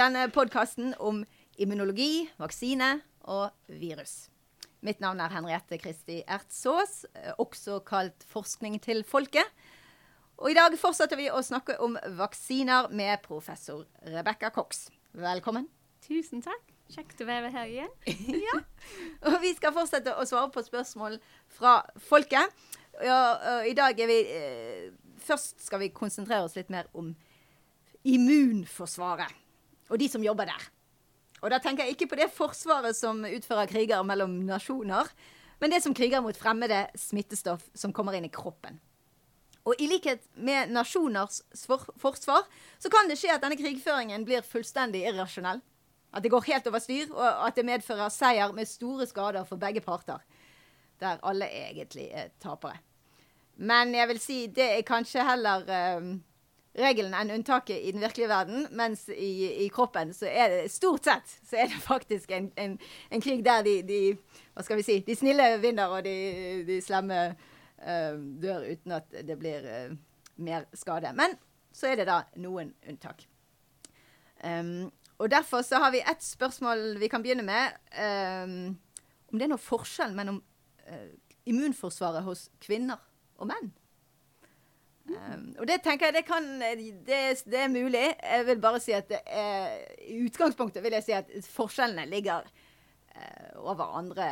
denne podkasten om immunologi, vaksine og virus. Mitt navn er Henriette Kristi Ertsås, også kalt Forskning til folket. Og i dag fortsetter vi å snakke om vaksiner med professor Rebekka Cox. Velkommen. Tusen takk. Kjekt å være her igjen. ja. Og vi skal fortsette å svare på spørsmål fra folket. Ja, I dag er vi eh, Først skal vi konsentrere oss litt mer om immunforsvaret og de som jobber der. Og da tenker jeg ikke på det forsvaret som utfører kriger mellom nasjoner, men det som kriger mot fremmede smittestoff som kommer inn i kroppen. Og i likhet med nasjoners forsvar, så kan det skje at denne krigføringen blir fullstendig irrasjonell. At det går helt over styr, og at det medfører seier med store skader for begge parter. Der alle egentlig er tapere. Men jeg vil si det er kanskje heller um, regelen enn unntaket i den virkelige verden. Mens i, i, kroppen så er det stort sett så er det faktisk en, en, en krig der de, de, Hva skal vi si De snille vinner, og de, de slemme uh, dør uten at det blir uh, mer skade. Men så er det da noen unntak. Um, og derfor så har vi ett spørsmål vi kan begynne med. Um, om det er noe forskjell mellom uh, immunforsvaret hos kvinner og menn? Um, og det tenker jeg det kan det, det, er mulig. Jeg vil bare si at er, i utgangspunktet vil jeg si at forskjellene ligger uh, over andre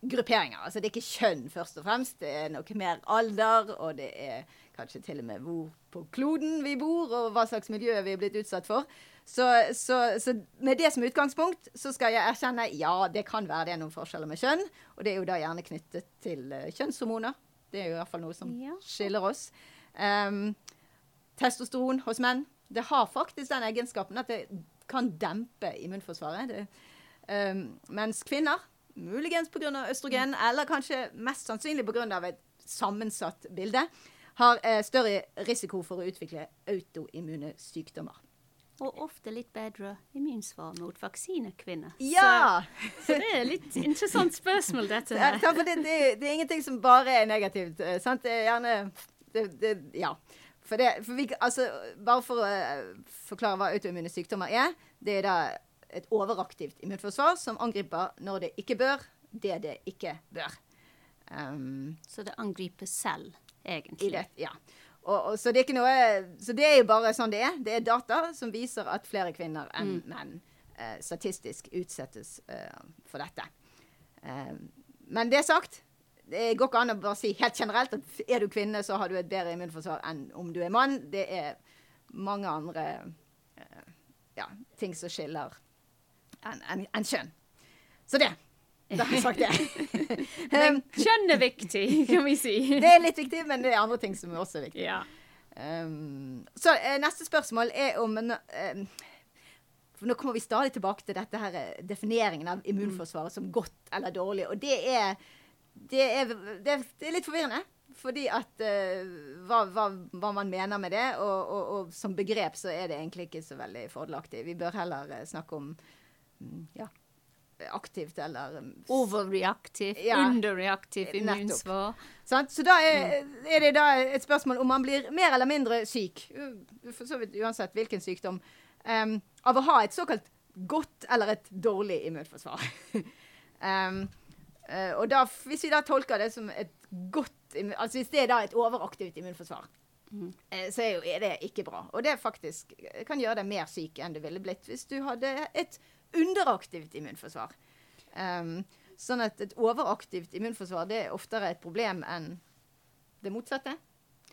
grupperinger. Altså det er ikke kjønn først og fremst. Det er noe mer alder, og det er kanskje til og med hvor på kloden vi bor, og hva slags miljø vi er blitt utsatt for. Så, så, så, med det som utgangspunkt så skal jeg erkjenne ja, det kan være det er noen forskjeller med kjønn. Og det er jo da gjerne knyttet til uh, kjønnshormoner. Det er jo i hvert fall noe som skiller oss. Um, testosteron hos menn. Det har faktisk den egenskapen at det kan dempe immunforsvaret. Det, um, mens kvinner, muligens pga. østrogen, eller kanskje mest sannsynlig pga. et sammensatt bilde, har uh, større risiko for å utvikle autoimmune sykdommer. Og ofte litt bedre immunsvar mot vaksinekvinner. Ja! Så, så, det er litt interessant spørsmål, dette her. Ja, det, det, det, er ingenting som bare er negativt. Eh, sant? Det er gjerne det, det, ja. For, det, for vi, altså, bare for å uh, forklare hva autoimmune sykdommer er. Det er da et overaktivt immunforsvar som angriper når det ikke bør, det det ikke bør. Um, så det angriper selv, egentlig? Det, ja. Og, og, så, det noe, så, det er jo bare sånn det er. Det er data som viser at flere kvinner enn mm. menn uh, statistisk utsettes uh, for dette. Um, men det sagt, det går ikke an å bare si helt generelt at er du kvinne, så har du et bedre immunforsvar enn om du er mann. Det er mange andre uh, ja, ting som skiller enn en, en kjønn. Så det. Da har jeg sagt det. men kjønn er viktig, kan vi si. det er litt viktig, men det er andre ting som er også viktig. Ja. Um, så uh, neste spørsmål er om um, for Nå kommer vi stadig tilbake til dette her, defineringen av immunforsvaret som godt eller dårlig. Og det er det er, det, er litt forvirrende. Fordi at uh, hva, hva, hva, man mener med det. Og, og, og, som begrep så er det egentlig ikke så veldig fordelaktig. Vi bør heller uh, snakke om um, ja, aktivt eller um, Overreaktivt, ja, underreaktivt immunsvar. Så da er, er, det da et spørsmål om man blir mer eller mindre syk, for så vidt uansett hvilken sykdom, um, av å ha et såkalt godt eller et dårlig immunforsvar. um, og da, hvis vi da tolker det som et godt Altså hvis det er da et overaktivt immunforsvar, mm. uh, så er, jo, er, det ikke bra. Og det faktisk kan gjøre deg mer syk enn du ville blitt hvis du hadde et underaktivt immunforsvar. Um, sånn at et overaktivt immunforsvar det er oftere et problem enn det motsatte.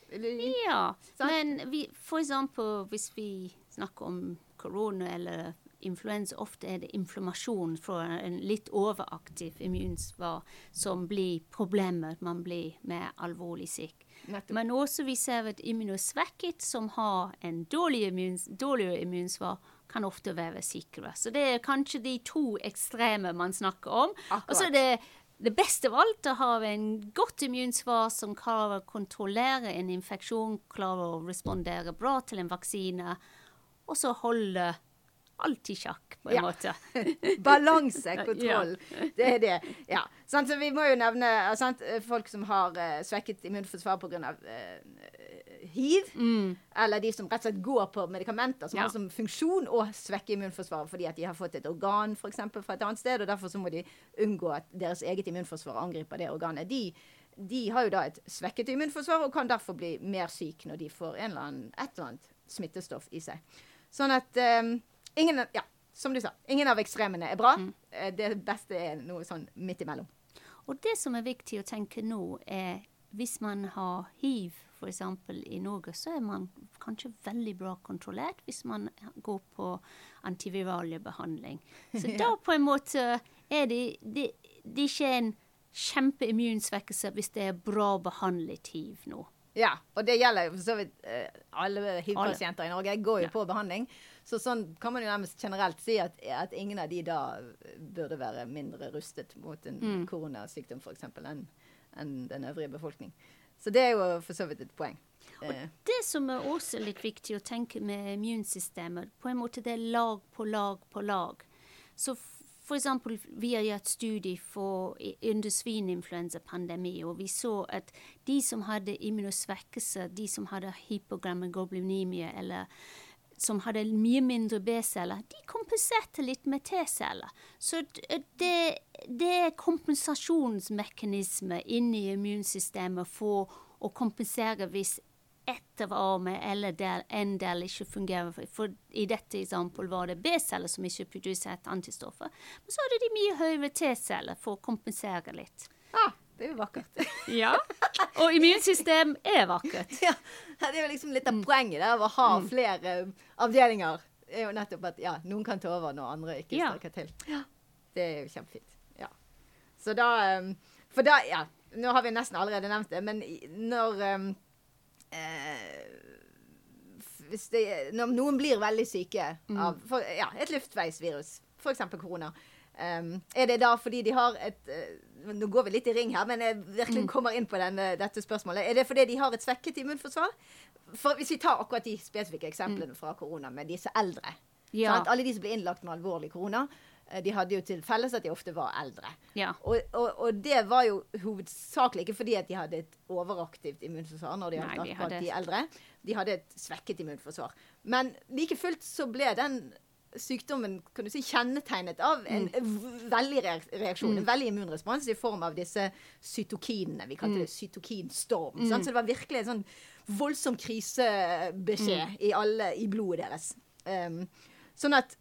Ja, sant? men vi, for eksempel hvis vi snakker om korona eller influensa ofte er det inflammasjon fra en litt overaktiv immunsvar som blir problemet. Man blir mer alvorlig syk. Men også vi ser at immunosvekket som har en dårlig immuns, dårligere immunsvar, kan ofte være sikre. Så det er kanskje de to ekstreme man snakker om. Og så er det det beste av alt er å ha en godt immunsvar som klarer å kontrollere en infeksjon, klarer å respondere bra til en vaksine, og så holde alltid sjakk, på en ja. måte. Balanse, kontroll. ja. Det er det. Ja. Sånn, så vi må jo nevne sant, folk som har uh, svekket immunforsvar pga. Uh, hiv, eller de som rett og slett går på medikamenter som har som funksjon å svekke immunforsvaret fordi at de har fått et organ for eksempel, fra et annet sted, og derfor så må de unngå at deres eget immunforsvar angriper det organet. De, de har jo da et svekket immunforsvar og kan derfor bli mer syk når de får en eller annen, et eller annet smittestoff i seg. Sånn at eh, ingen, ja, som du sa, ingen av ekstremene er bra. Mm. Det beste er noe sånn midt imellom. Og det som er viktig å tenke nå, er hvis man har hiv f.eks. i Norge, så er man kanskje veldig bra kontrollert hvis man går på antiviraliebehandling. Så Ja. da på en måte er det, det, det er ikke en kjempeimmunsvekkelse hvis det er bra behandlet hiv nå. Ja, og det gjelder for så vidt eh, alle hiv-pasienter i Norge. går jo Ja. på behandling. Så sånn kan man jo nærmest generelt si at, at ingen av de da burde være mindre rustet mot en Mm. koronasykdom f.eks. enn enn den øvrige befolkning. Så det er jo for så vidt et poeng. Og Det som er også litt viktig å tenke med immunsystemet, på en måte det er lag på lag på lag. Så f.eks. vi har gjort studie for under svininfluensapandemi, og vi så at de som hadde immunosvekkelse, de som hadde hypogrammagobulinemia, eller som hadde mye mindre B-celler, de kompenserte litt med T-celler. Så det, det er kompensasjonsmekanisme inni immunsystemet for å kompensere hvis ett av armene eller del, en del ikke fungerer. For- i dette eksempelet var det B-celler som ikke produserte antistoffer. Men så hadde de mye høyere T-celler for å kompensere litt. ah, det er jo vakkert. Ja. Og immunsystem er vakkert. ja, det er jo liksom litt av poenget der, å ha flere avdelinger. Det er jo nettopp at ja, noen kan ta over når andre ikke Ja. strekker til. Det er jo kjempefint. Ja. Så da um, For da, ja Nå har vi nesten allerede nevnt det, men når um, eh, det, Når noen blir veldig syke av for, ja, et luftveisvirus, f.eks. korona, um, er det da fordi de har et uh, Nå går vi litt i ring her, men jeg virkelig kommer inn på denne, dette spørsmålet. Er det fordi de har et svekket immunforsvar? For Hvis vi tar akkurat de spesifikke eksemplene fra korona med disse eldre. Ja. Alle de som ble innlagt med alvorlig korona, eh, de hadde jo til felles at de ofte var eldre. Ja. Og, og, og det var jo hovedsakelig ikke fordi at de hadde et overaktivt immunforsvar når de Nei, de hadde- de eldre. De hadde et svekket immunforsvar. Men like fullt så ble den sykdommen kan du si, kjennetegnet av en mm. veldig reaksjon, reaksjon, en veldig immunrespons i form av disse cytokinene. Vi kalte det cytokinstorm. sant? Så det var virkelig en sånn voldsom krisebeskjed i, alle, i blodet deres. Um, sånn at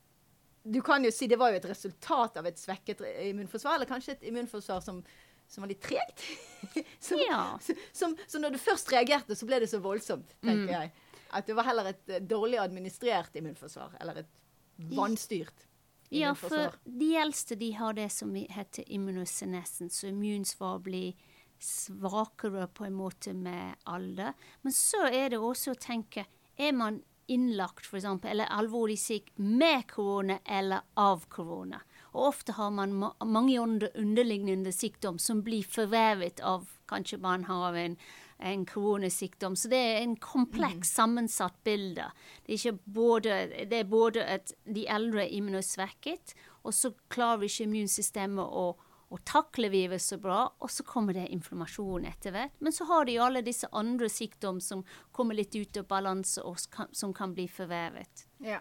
du kan jo si det var jo et resultat av et svekket immunforsvar, eller kanskje et immunforsvar som, som var litt tregt. som, Ja. som, så når du først reagerte, så ble det så voldsomt, tenker jeg. At det var heller et dårlig administrert immunforsvar, eller et vanstyrt Ja, for de eldste de har det som heter immunosenescens, så immunsvar blir svakere på en måte med alder. Men så er det også å tenke Er man innlagt, for eksempel, eller alvorlig syk med korona eller av korona? Og ofte har man ma mange underliggende sykdom som blir forverret av Kanskje man har en, en koronasykdom. Så det er en kompleks, sammensatt bilde. Det er, både, det er både at de eldre er immunosvekket, og så klarer ikke immunsystemet å, og takle viruset så bra, og så kommer det inflammasjon etter hvert. Men så har de alle disse andre sykdom som kommer litt ut av balanse, og som kan- som kan bli forverret. Ja.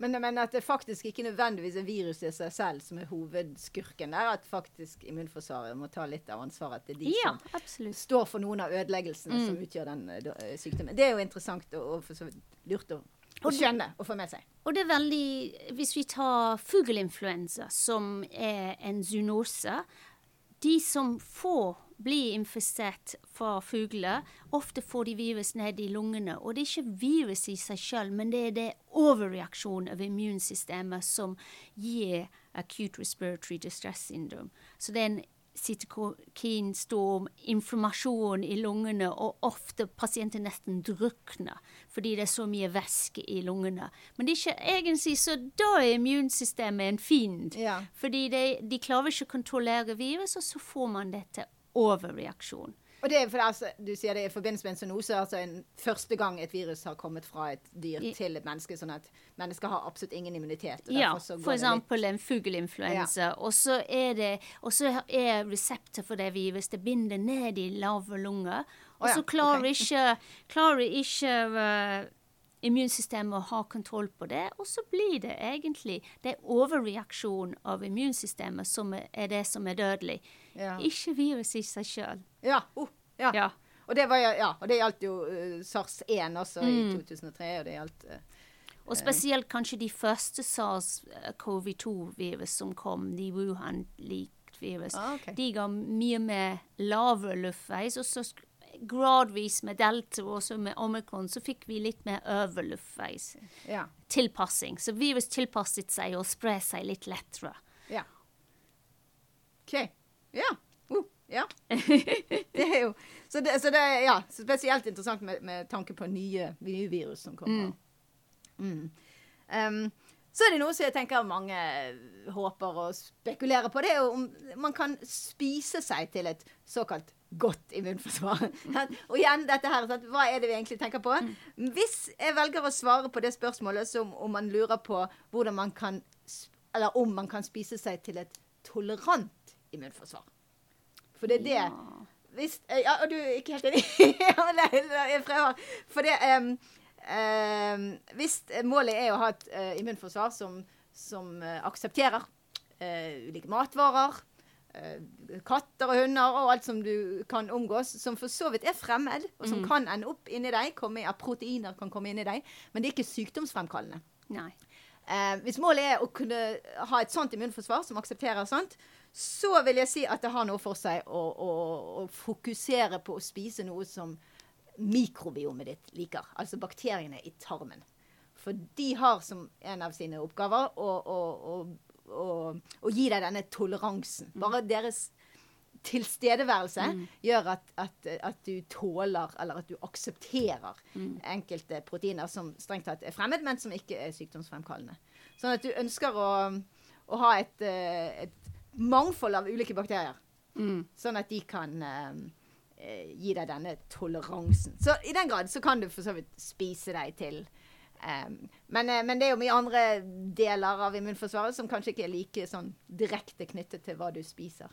Men, men at det faktisk ikke nødvendigvis er viruset i seg selv som er hovedskurken der, at faktisk immunforsvaret må ta litt av ansvaret. At det er de Ja, som absolutt. står for noen av ødeleggelsene som utgjør den eh, sykdommen. Det er jo interessant og, og for så vidt lurt å, å skjønne og få med seg. Og det er veldig Hvis vi tar fugleinfluensa, som er en zoonose De som får bli infisert fra fugler, ofte får de virus ned i lungene. Og det er ikke virus i seg selv, men det er det overreaksjonen av immunsystemet som gir acute respiratory distress syndrome. Så det er en cytokinstorm, inflammasjon i lungene, og ofte pasienter nesten drukner fordi det er så mye væske i lungene. Men det er ikke egentlig så da er immunsystemet en fiend. Ja. Fordi de, de klarer ikke å kontrollere virus, og så får man dette overreaksjon. Og det er for altså, Du sier det i forbindelse med en zoonose, altså en første gang et virus har kommet fra et dyr I- til et menneske, sånn at mennesker har absolutt ingen immunitet. Ja, så går for det litt- eksempel en fugleinfluensa. Og så er det er resepter for det virus. Det binder ned i lave lunger. Og så klarer okay. ikke, klarer ikke uh, immunsystemet og har kontroll på det, og så blir det egentlig det er overreaksjon av immunsystemet som er det som er dødelig. Ja. Ikke virus i seg sjøl. Ja. Uh, ja. ja. Og det, var, ja, og det gjaldt jo uh, SARS-1 også mm. i 2003, og det gjaldt uh, og spesielt kanskje de første SARS-CoV-2-virus som kom, de Wuhan-likt virus. Ah, okay. De ga mye mer lavere luftveis, og så gradvis med delta og så med omikron så fikk vi litt mer over. Ja. Tilpassing. Så virus tilpasset seg og sprer seg litt lettere. Ja. OK. Ja. Uh, ja. det er jo Så det, så det er ja, spesielt interessant med, med tanke på nye, nye virus som kommer. Mm. Mm. Um, så er det noe som jeg tenker mange håper og spekulerer på. Det er jo om man kan spise seg til et såkalt godt immunforsvar. og igjen dette her, sant? hva er det vi egentlig tenker på? Mm. Hvis jeg velger å svare på det spørsmålet som om man lurer på hvordan man kan Eller om man kan spise seg til et tolerant immunforsvar. For det er det ja. Hvis, ja, og du er ikke helt enig? jeg prøver. For det um, um, hvis målet er å ha et uh, immunforsvar som, som uh, aksepterer uh, ulike matvarer, katter og hunder og alt som du kan omgås, som for så vidt er fremmed, og som mm. kan ende opp inni deg, komme, at proteiner kan komme inn i deg, men det er ikke sykdomsfremkallende. Nei. hvis målet er å kunne ha et sånt immunforsvar som aksepterer sånt, så vil jeg si at det har noe for seg å, å, å fokusere på å spise noe som mikrobiomet ditt liker. Altså bakteriene i tarmen. For de har som en av sine oppgaver å, å, å, å gi deg denne toleransen. Mm. Bare deres tilstedeværelse mm. gjør at, at, at, du tåler, eller at du aksepterer mm. enkelte proteiner som strengt tatt er fremmed, men som ikke er sykdomsfremkallende. Sånn at du ønsker å, å ha et, eh, et, mangfold av ulike bakterier. Mm. Sånn at de kan um, eh, gi deg denne toleransen. Så i den grad så kan du for så vidt spise deg til um, men, eh, men, det er jo mye andre deler av immunforsvaret som kanskje ikke er like sånn direkte knyttet til hva du spiser.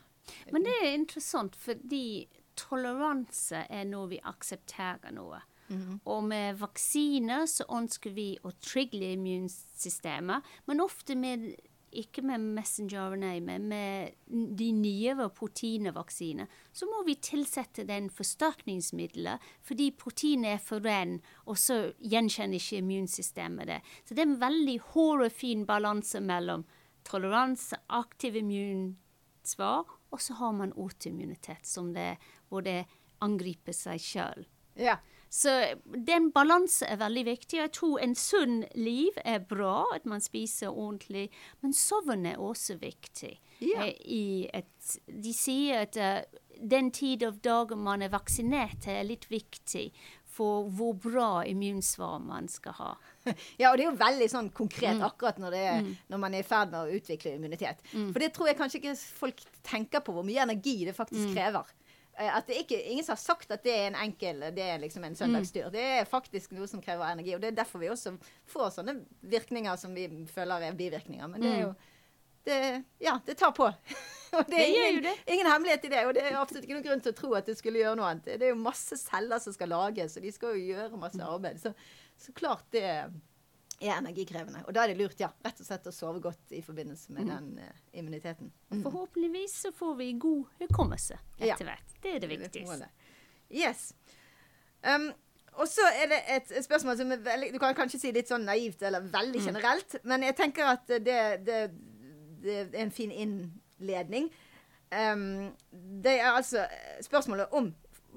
Men det er interessant, fordi toleranse er noe vi aksepterer noe. Mm -hmm. Og med vaksiner så ønsker vi å trigge immunsystemet, men ofte med ikke med messenger-RNA, men med de nyere proteinvaksiner, så må vi tilsette den forsterkningsmiddelet, fordi proteinet er for ren, og så gjenkjenner ikke immunsystemet det. Så det er en veldig hård og fin balanse mellom toleranse, aktiv immunsvar, og så har man autoimmunitet, hvor det angriper seg sjøl. Ja. Så den balansen er veldig viktig. Jeg tror en sunn liv er bra, at man spiser ordentlig, men sovn er også viktig. Ja. Eh, et, de sier at uh, den tid av dagen man er vaksinert, er litt viktig for hvor bra immunsvar man skal ha. Ja, og det er jo veldig sånn konkret mm. akkurat når, er, mm. når, man er i ferd med å utvikle immunitet. Mm. For det tror jeg kanskje ikke folk tenker på, hvor mye energi det faktisk mm. krever. Eh, at det ikke, ingen som har sagt at det er en enkel det er liksom en søndagstur. Mm. Det er faktisk noe som krever energi. Og det er derfor vi også får sånne virkninger som vi føler er bivirkninger. Men det er jo mm. det, Ja, det tar på. og det er ingen, det. ingen, hemmelighet i det. Og det er absolutt ikke noen grunn til å tro at det skulle gjøre noe annet. Det er jo masse celler som skal lages, og de skal jo gjøre masse mm. arbeid. Så, så klart det er energikrevende. Og da er det lurt ja, rett og slett å sove godt i forbindelse med mm. den uh, immuniteten. Mm. Forhåpentligvis så får vi god hukommelse etter hvert. Ja. Det er det viktigste. Yes. Um, og så er det et spørsmål som er veldig Du kan kanskje si litt sånn naivt eller veldig mm. generelt, mm. men jeg tenker at det, det, det er en fin innledning. Um, det er altså spørsmålet om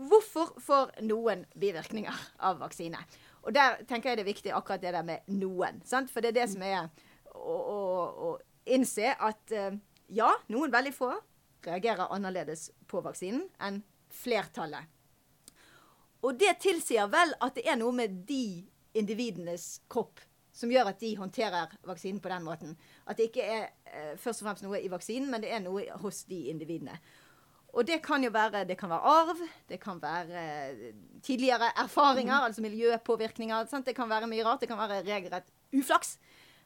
hvorfor får noen bivirkninger av vaksine. Og der tenker jeg det er viktig akkurat det der med noen. Sant? For det er det som er å, å, å innse at uh, ja, noen veldig få reagerer annerledes på vaksinen enn flertallet. Og det tilsier vel at det er noe med de individenes kropp som gjør at de håndterer vaksinen på den måten. At det ikke er uh, først og fremst noe i vaksinen, men det er noe hos de individene. Og det kan jo være, det kan være arv, det kan være eh, tidligere erfaringer, mm. altså miljøpåvirkninger. Sant? Det kan være mye rart. Det kan være regelrett uflaks.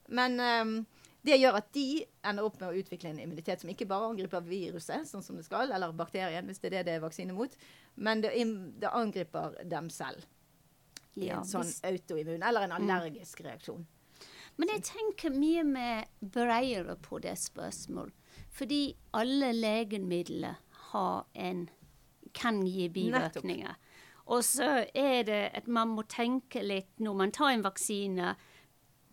Men um, Det gjør at de ender opp med å utvikle en immunitet som ikke bare angriper viruset, sånn som det skal, eller bakterien, hvis det er det det er vaksine mot, men det, det angriper dem selv. I Ja, en sånn hvis- autoimmun eller en allergisk reaksjon. Men jeg tenker mye mer bredere på det spørsmålet. Fordi alle legemidler en, kan gi bivirkninger. Og så er det at man må tenke litt når man tar en vaksine.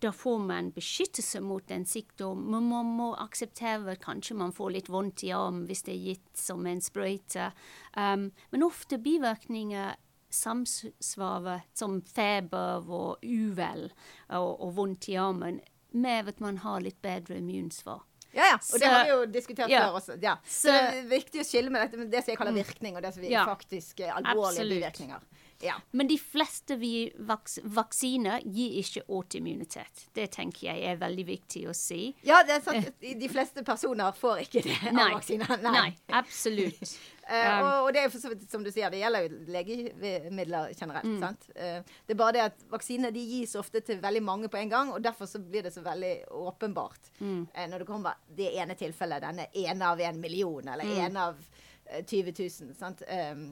Da får man beskyttelse mot en sykdom, men man må akseptere at kanskje man får litt vondt i armen hvis det er gitt som en sprøyte. Um, men ofte bivirkninger samsvarer som feber og uvel og, og vondt i armen med at man har litt bedre immunsvar. Ja, ja. Og det har vi jo diskutert ja. før også. Ja. Så, Så- det er viktig å skille med dette, det som jeg kaller virkning, og det som vi Ja. faktisk er alvorlige Absolutt. bivirkninger. Ja. Men de fleste vi vaks vaksiner gir ikke autoimmunitet. Det tenker jeg er veldig viktig å si. ja, det er sant. De fleste personer får ikke det av Nei. vaksiner. Nei, absolutt. Um, og, og det er for så vidt som du sier, det gjelder jo legemidler generelt. Mm. sant? Eh, det er bare det at vaksiner de gis ofte til veldig mange på en gang, og derfor så blir det så veldig åpenbart Mm. eh, når det kommer det ene tilfellet, denne ene av en million, eller Mm. ene av eh, 20 000. Sant?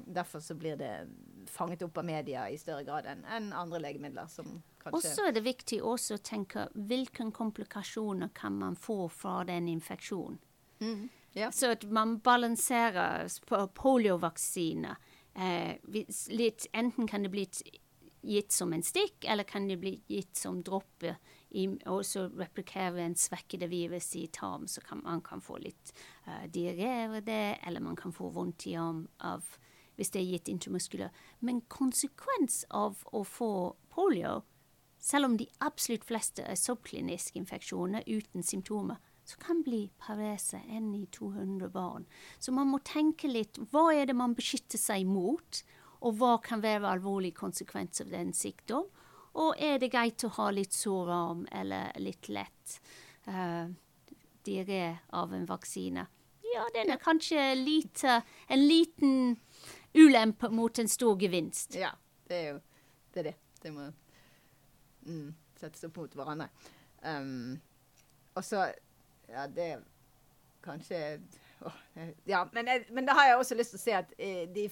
Derfor så blir det fanget opp av media i større grad enn andre legemidler som Og så er det viktig også å tenke hvilke komplikasjoner kan man få fra den infeksjonen. Mm. Ja. Så at man balanserer på poliovaksine. Eh, litt, enten kan det bli gitt som en stikk, eller kan det bli gitt som dråpe, og så replikere en svekkede virus i tarm, så kan man kan få litt uh, diaré av det, eller man kan få vondt i arm av hvis det er gitt intramuskulært. Men konsekvens av å få polio, selv om de absolutt fleste er subkliniske infeksjoner uten symptomer, så kan bli parese én i 200 barn. Så man må tenke litt hva er det man beskytter seg mot, og hva kan være alvorlig konsekvens av den sykdom. Og er det greit å ha litt sår arm eller litt lett uh, diaré av en vaksine? Ja, den er kanskje lite, en liten ulempe mot en stor gevinst. Ja, det er jo det. Er det. det må mm, settes opp mot hverandre. Um, og så Ja, det kanskje Ja, men, men da har jeg også lyst til å si at eh, de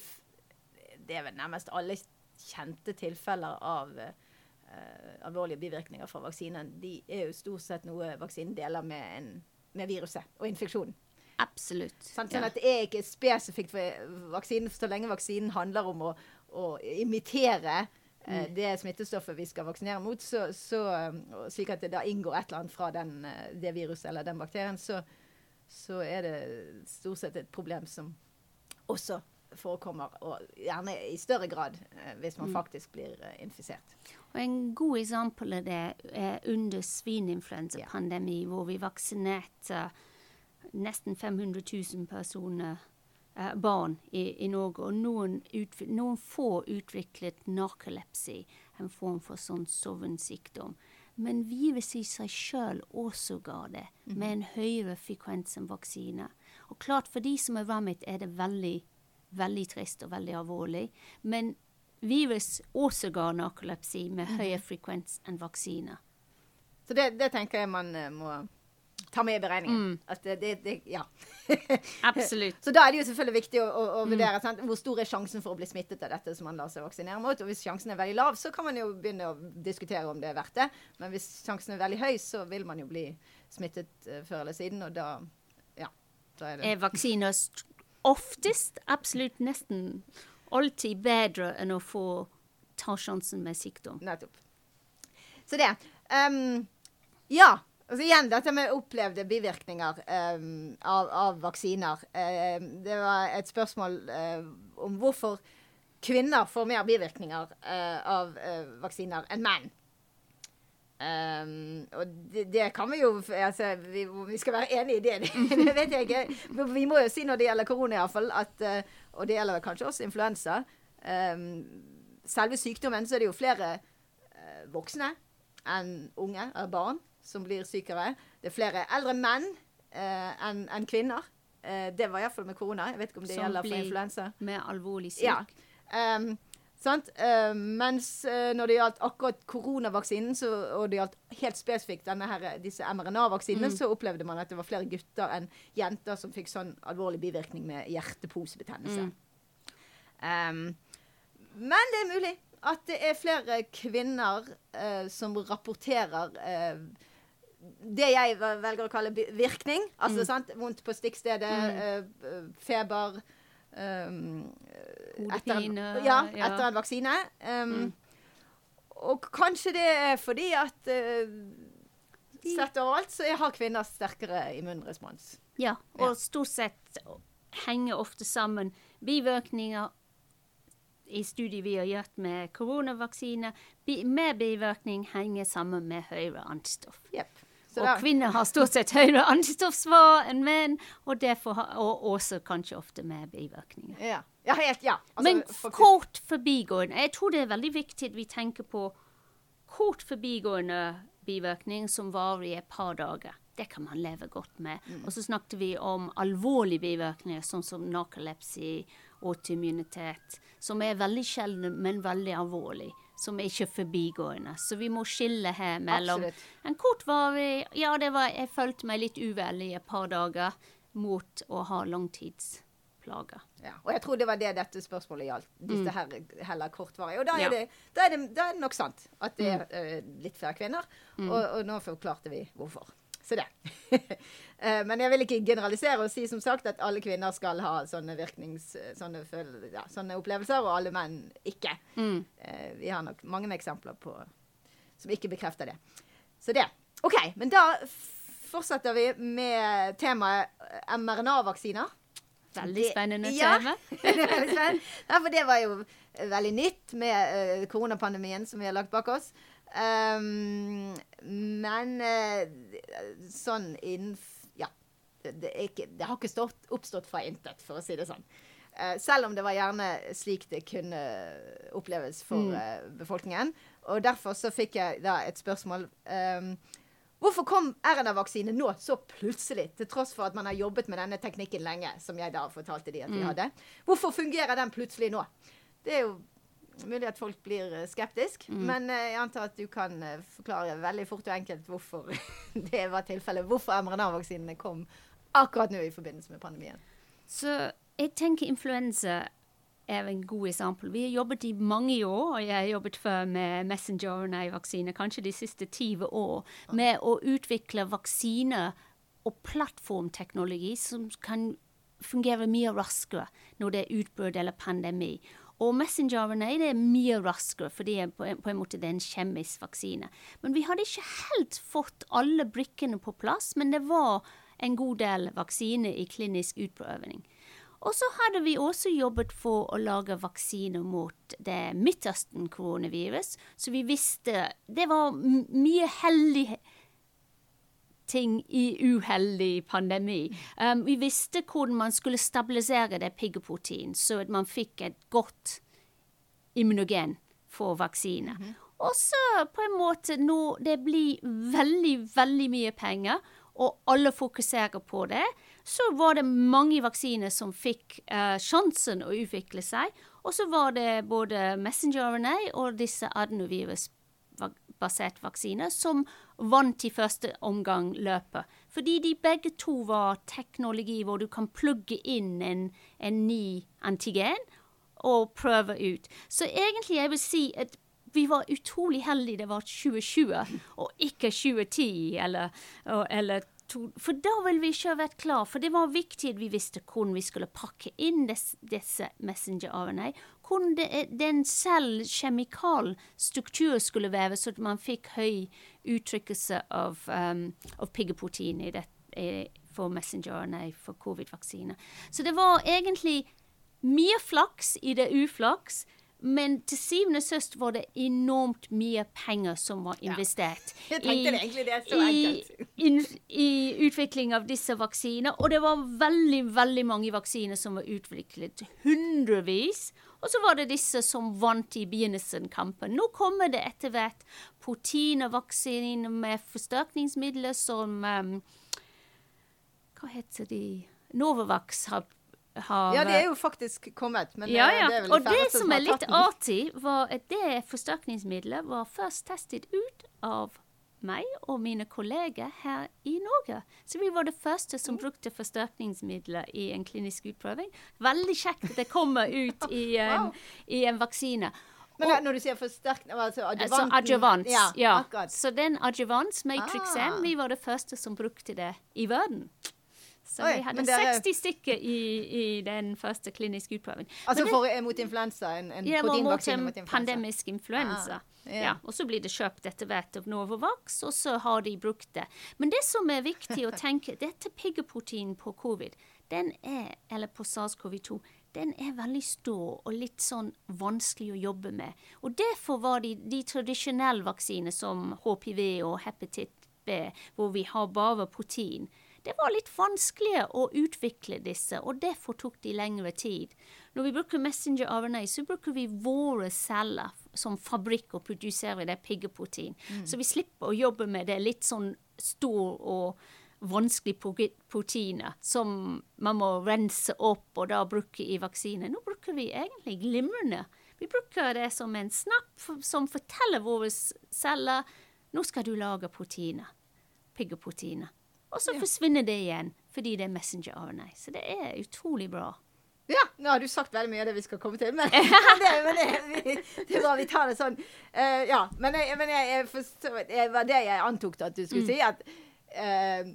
Det er vel nærmest alle kjente tilfeller av uh, alvorlige bivirkninger fra vaksinen. De er jo stort sett noe vaksinen deler med, en, med viruset og infeksjonen. Absolutt. Sånn, Sånn ja. at det er ikke spesifikt for vaksinen, så lenge vaksinen handler om å, å imitere eh, det smittestoffet vi skal vaksinere mot, så, så, eh, slik at det da inngår et eller annet fra den, eh, det viruset eller den bakterien, så, så er det stort sett et problem som også forekommer, og gjerne i større grad hvis man faktisk blir infisert. Og en god eksempel av det er under svininfluensapandemi, hvor vi vaksinerte nesten 500 000 personer, eh, barn, i, i Norge. Og noen, noen få utviklet narkolepsi, en form for sånn sovensykdom. Men viruset i seg sjøl også ga det, med en høyere frekvens enn vaksine. Og klart, for de som er rammet, er det veldig, veldig trist og veldig alvorlig. Men virus også ga narkolepsi med høyere frekvens enn vaksine. Så det, det tenker jeg man eh, må ta med i beregningen. At det, det, det ja. Absolutt. Så da er det jo selvfølgelig viktig å, å, å vurdere sant? hvor stor er sjansen for å bli smittet av dette som man lar seg vaksinere mot. Og hvis sjansen er veldig lav, så kan man jo begynne å diskutere om det er verdt det. Men hvis sjansen er veldig høy, så vil man jo bli smittet uh, før eller siden, og da ja. Da er det Er vaksiner oftest, absolutt nesten alltid bedre enn å få ta sjansen med sykdom. Nettopp. Så det. Um, ja. Altså igjen dette med opplevde bivirkninger um, av, av vaksiner. Ehm, det var et spørsmål eh, om hvorfor kvinner får mer bivirkninger uh, av eh, vaksiner enn menn. Um, og det, det kan vi jo altså, vi, vi skal være enig i det, det, vet jeg ikke. Men Vi må jo si når det gjelder korona, iallfall, at Og det gjelder kanskje også influensa. Um, selve sykdommen så er det jo flere voksne enn unge, eller barn, som blir sykere. Det er flere eldre menn eh, enn en kvinner. Eh, det var iallfall med korona. Jeg vet ikke om det Som gjelder for blir influensa. Med alvorlig syk. Ja. Um? Uh, mens uh, når det gjaldt akkurat koronavaksinen, så, og det gjaldt helt spesifikt denne her, disse mRNA-vaksinene, mm. så opplevde man at det var flere gutter enn jenter som fikk sånn alvorlig bivirkning med hjerteposebetennelse. Mm. Um, men det er mulig at det er flere kvinner uh, som rapporterer det jeg velger å kalle virkning. Altså, mm. sant? Vondt på stikkstedet, mm. feber um, etter, en, ja, etter en vaksine. Um, mm. Og kanskje det er fordi at øh, Sett overalt så har kvinner sterkere immunrespons. Ja, og stort sett henger ofte sammen bivirkninger i studier vi har gjort med koronavaksine, med bivirkning henger sammen med høyere antistoff. Yep. Så og kvinner har stort sett høyere antistoffsvar enn menn, og, derfor, og også kanskje ofte med bivirkninger. Ja, ja helt, ja. Altså, Men for... kort forbigående Jeg tror det er veldig viktig at vi tenker på kort forbigående bivirkning som varer i et par dager. Det kan man leve godt med. Mm. Og så snakket vi om alvorlige bivirkninger, sånn som narkolepsi, autoimmunitet, som er veldig sjeldne, men veldig alvorlige som er ikke forbigående. Så vi må skille her mellom Absolutt. en kortvarig Ja, det var, jeg følte meg litt uvel i et par dager mot å ha langtidsplager. Ja, og jeg tror det var det dette spørsmålet gjaldt. Disse mm. her heller kortvarige. Og da er, ja. det, da, er det, da er, det, nok sant at det er uh, litt flere kvinner. Mm. Og, og nå forklarte vi hvorfor. Så det. Eh, men jeg vil ikke generalisere og si som sagt at alle kvinner skal ha sånne virknings... Sånne, ja, sånne opplevelser, og alle menn ikke. Mm. Eh, vi har nok mange eksempler på som ikke bekrefter det. Så det. OK, men da fortsetter vi med temaet mRNA-vaksiner. Veldig spennende tema. Ja, for det var jo veldig nytt med uh, koronapandemien som vi har lagt bak oss. Um, men uh, sånn innen Ja. Det, ikke, det, har ikke stått, oppstått fra intet, for å si det sånn. Uh, selv om det var gjerne slik det kunne oppleves for mm. uh, befolkningen. Og derfor så fikk jeg da et spørsmål. Um, hvorfor kom RNA-vaksine nå så plutselig, til tross for at man har jobbet med denne teknikken lenge, som jeg da fortalte de at vi mm. hadde? Hvorfor fungerer den plutselig nå? Det er jo Mulig at folk blir skeptiske, skeptisk, mm. men eh, jeg antar at du kan eh, forklare veldig fort og enkelt hvorfor det var tilfellet. Hvorfor mRNA-vaksinene kom akkurat nå i forbindelse med pandemien. Så jeg tenker influensa er en god eksempel. Vi har jobbet i mange år, og jeg har jobbet før med messenger-RNA-vaksiner, kanskje de siste 20 år, med å utvikle vaksiner og plattformteknologi som kan fungere mye raskere når det er utbrudd eller pandemi. Og messenger-RNA er mye raskere, fordi på en, på en måte det er en kjemisk vaksine. Men vi hadde ikke helt fått alle brikkene på plass, men det var en god del vaksine i klinisk utprøving. Og så hadde vi også jobbet for å lage vaksiner mot det Midtøsten-koronavirus, så vi visste Det var mye heldig ting i uheldig pandemi. Um, vi visste hvordan man skulle stabilisere det piggeprotein, så at man fikk et godt immunogen for vaksine. Mm -hmm. Og så på en måte nå det blir veldig, veldig mye penger, og alle fokuserer på det, så var det mange vaksiner som fikk uh, sjansen å utvikle seg. Og så var det både messenger-RNA og disse adenovirus-baserte vaksiner som vant i første omgang løpet. Fordi de begge to var teknologi hvor du kan plugge inn en, en ny antigen og prøve ut. Så egentlig jeg vil si at vi var utrolig heldige det var 2020 og ikke 2010 eller, eller for da ville vi ikke vært klar, for det var viktig at vi visste hvordan vi skulle pakke inn disse, disse messenger-RNA. Hvordan den selv kjemikal struktur skulle være, så man fikk høy uttrykkelse av, um, av piggeprotein i det, for messenger-RNA for covid-vaksine. Så det var egentlig mye flaks i det uflaks. Men til syvende og sist var det enormt mye penger som var investert ja. i, i, i, utvikling av disse vaksiner. Og det var veldig, veldig mange vaksiner som var utviklet. Hundrevis. Og så var det disse som vant i begynnelsen-kampen. Nå kommer det etter hvert proteinvaksiner med forsterkningsmidler som um, Hva heter de? Novavax har har Ja, det er jo faktisk kommet. Men ja, eh, ja. det er vel Og det som er litt artig, var at det forsterkningsmiddelet var først testet ut av meg og mine kolleger her i Norge. Så vi var det første som Mm. brukte forsterkningsmidler i en klinisk utprøving. Veldig kjekt at det kommer ut i en, Wow. i en vaksine. Men og, når du sier forsterkning altså Altså adjuvanten adjuvans. Ja, Ja. Så den adjuvans, Matrix Ah. Vi var det første som brukte det i verden. Så Oi, vi hadde dere- 60 stykker i, i den første kliniske utprøvingen. Altså det- for, eh, mot influensa? En, en ja, mot mot influensa? pandemisk influensa. Ah, yeah. ja. Og så blir det kjøpt etter hvert av Novavax, og så har de brukt det. Men det som er viktig å tenke, dette piggeproteinen på covid, den er, eller på SARS-CoV-2, den er veldig stor og litt sånn vanskelig å jobbe med. Og derfor var de, de tradisjonelle vaksinene som HPV og hepatitt B, hvor vi har bare protein, det var litt vanskeligere å utvikle disse, og derfor tok de lengre tid. Når vi bruker messenger RNA, så bruker vi våre celler som fabrikk og produserer det piggeprotein. Så vi slipper å jobbe med det litt sånn stor og vanskelig proteinet proteiner som man må rense opp og da bruke i vaksine. Nå bruker vi egentlig glimrende. Vi bruker det som en snapp som forteller våre celler nå skal du lage proteiner. Piggeproteiner. Og så forsvinner det igjen fordi det er messenger RNA. Så det er utrolig bra. Ja, nå har du sagt veldig mye av det vi skal komme til, men, det, men det, vi, det er bra vi tar det sånn. Uh, ja, men, men jeg, jeg forstår, det var det jeg antok at du skulle Mm. si, at uh,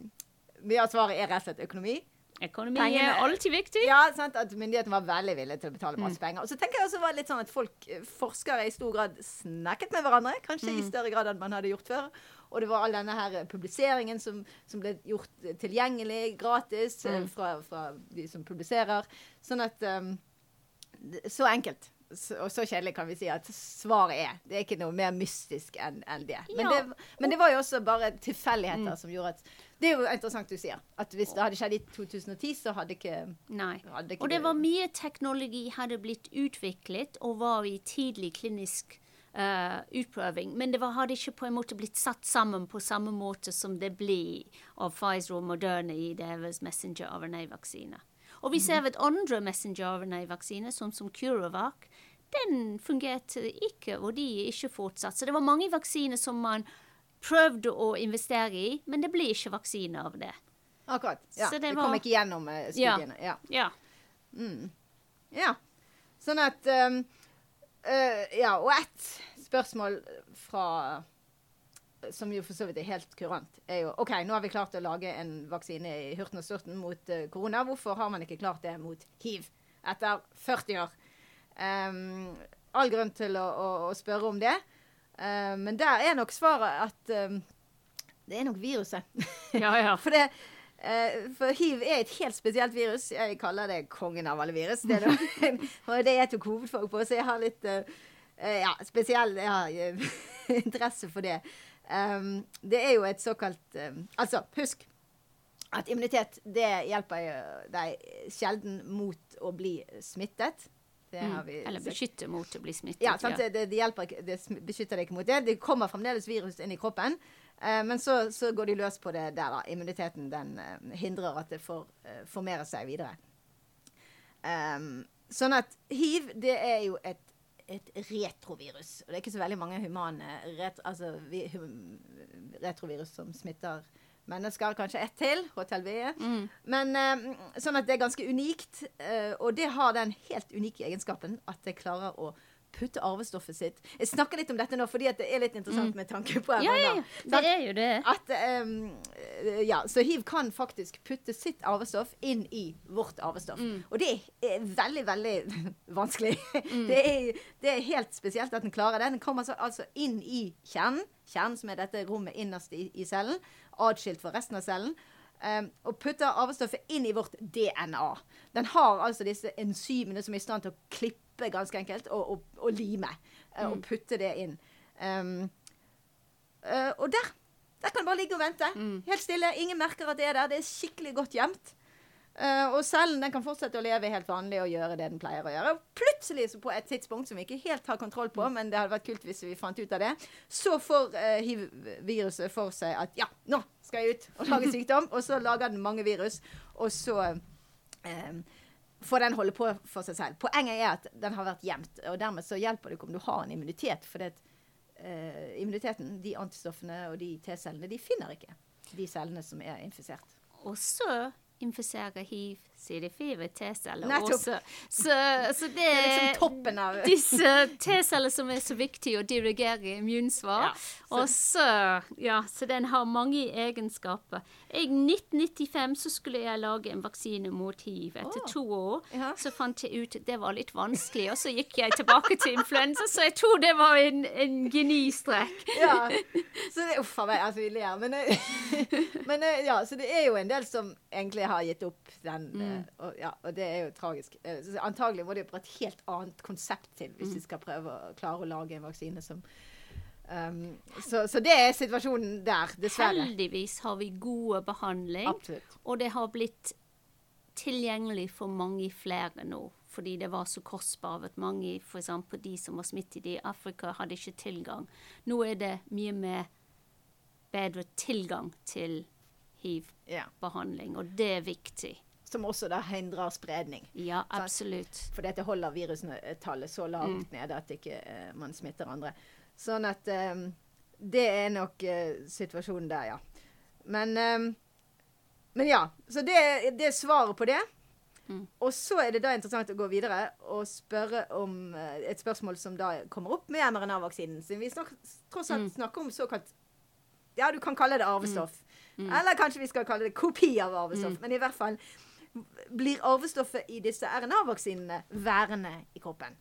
mye av svaret er rett og slett økonomi. Økonomi Pengene- er alltid viktig. Ja, sant, at myndighetene var veldig villige til å betale Mm. masse penger. Og så tenker jeg også var litt sånn at folk, eh, forskere i stor grad snakket med hverandre, kanskje Mm. i større grad enn man hadde gjort før. Og det var all denne her publiseringen som, som ble gjort eh, tilgjengelig gratis eh, Mm. fra, fra de som publiserer. Sånn at um, Så enkelt. Så, og så kjedelig kan vi si at svaret er. Det er ikke noe mer mystisk enn enn det. Men, Ja. det. men det var jo også bare tilfeldigheter Mm. som gjorde at Det er jo interessant du sier. At hvis det hadde skjedd i 2010, så hadde ikke Nei. hadde ikke Og det var mye teknologi hadde blitt utviklet og var i tidlig klinisk eh, utprøving. Men det var, hadde ikke på en måte blitt satt sammen på samme måte som det blir av Pfizer og Moderna i deres messenger RNA-vaksine. Og vi ser at andre messenger RNA-vaksiner, sånn som CureVac, den fungerte ikke, og de er ikke fortsatt. Så det var mange vaksiner som man prøvde å investere i, men det ble ikke vaksine av det. Akkurat. Ja. Så Det, det kom var- ikke gjennom eh, studiene. Ja. Ja. ja. Sånn at um, eh, Ja, og ett spørsmål fra som jo for så vidt er helt kurant, er jo OK, nå har vi klart å lage en vaksine i hurten og sturten mot eh, korona. Hvorfor har man ikke klart det mot hiv etter 40 år? Um, all grunn til å, å, å spørre om det. Uh, men der er nok svaret at um, det er nok viruset. Ja, ja. For, det, for hiv er et helt spesielt virus. Jeg kaller det kongen av alle virus. Det er og det jeg tok hovedfag på, så jeg har litt eh, eh, ja, spesiell jeg har, eh, interesse for det. Um, det er jo et såkalt Altså, husk at immunitet det hjelper deg sjelden mot å bli smittet. Det har vi Mm. Eller beskytte mot å bli smittet. Ja, sant? Det, det, det, hjelper, det beskytter deg ikke mot det. Det kommer fremdeles virus inn i kroppen. Eh, men så, så går de løs på det der, da. Immuniteten den eh, hindrer at det får uh, formere seg videre. Um, sånn at hiv, det er jo et, et retrovirus. Og det er ikke så veldig mange humane ret, altså, vi, hum, retrovirus som smitter mennesker. Kanskje ett til, HTLV. Mm. Men eh, sånn at det er ganske unikt. Uh, og det har den helt unike egenskapen at det klarer å putte arvestoffet sitt Jeg snakker litt om dette nå fordi at det er litt interessant med tanke på Mm. Ja, ja, ja. Det er jo det. At, eh, ja, så hiv kan faktisk putte sitt arvestoff inn i vårt arvestoff. Mm. Og det er veldig, veldig vanskelig. Det, er, det er helt spesielt at den klarer det. Den kommer altså, altså inn i kjernen, kjernen som er dette rommet innerst i, i cellen, atskilt fra resten av cellen. Ehm, og putter arvestoffet inn i vårt DNA. Den har altså disse enzymene som er i stand til å klippe ganske enkelt, og, og, og lime. eh, Og putte det inn. Um, Eh, og der der kan det bare ligge og vente. Helt stille. Ingen merker at det er der. Det er skikkelig godt gjemt. Eh, og cellen den kan fortsette å leve helt vanlig og gjøre det den pleier å gjøre. Og plutselig, på et tidspunkt som vi ikke helt har kontroll på, men det hadde vært kult hvis vi fant ut av det, så får uh, hiv-viruset for seg at ja, nå skal jeg ut og lage sykdom. Og så lager den mange virus, og så eh, får den holde på for seg selv. Poenget er at den har vært gjemt, og dermed så hjelper det ikke om du har en immunitet. For det, uh, immuniteten, de antistoffene og de T-cellene, de finner ikke de cellene som er infisert. Og så infiserer hiv CD4 T-celler også. Så, så det Det er liksom toppen av disse T-celler som er så viktige å dirigere immunsvar. Ja, så- Og så, ja, så den har mange egenskaper. I 1995 så skulle jeg lage en vaksine mot hiv. Etter oh. to år Ja. så fant jeg ut at det var litt vanskelig, og så gikk jeg tilbake til influensa, så jeg tror det var en, en genistrek. Ja. Så det, uff a meg, altså vi ler. Men, eh, men eh, ja, så det er jo en del som egentlig har gitt opp den. Mm. Eh, Og, ja, og det er jo tragisk. Eh, Så antagelig må det jo et helt annet konsept til hvis Mm. vi skal prøve å klare å lage en vaksine som um, så, så det er situasjonen der, dessverre. Heldigvis har vi gode behandling. Absolutt. Og det har blitt tilgjengelig for mange flere nå. Fordi det var så kostbart at mange, f.eks. de som var smittet i Afrika, hadde ikke tilgang. Nå er det mye mer bedre tilgang til hiv-behandling, og det er viktig. Som også da hindrer spredning. Ja, absolutt. For dette holder virustallet så lavt Mm. nede at ikke eh, man smitter andre. Sånn at eh, det er nok eh, situasjonen der, ja. Men, eh, men ja. Så det, det er svaret på det. Mm. Og så er det da interessant å gå videre og spørre om eh, et spørsmål som da kommer opp med mRNA-vaksinen. Siden vi snak, tross alt Mm. snakker om såkalt Ja, du kan kalle det arvestoff. Mm. Eller kanskje vi skal kalle det kopi av arvestoff. Mm. Men i hvert fall blir arvestoffet i disse RNA-vaksinene værende i kroppen.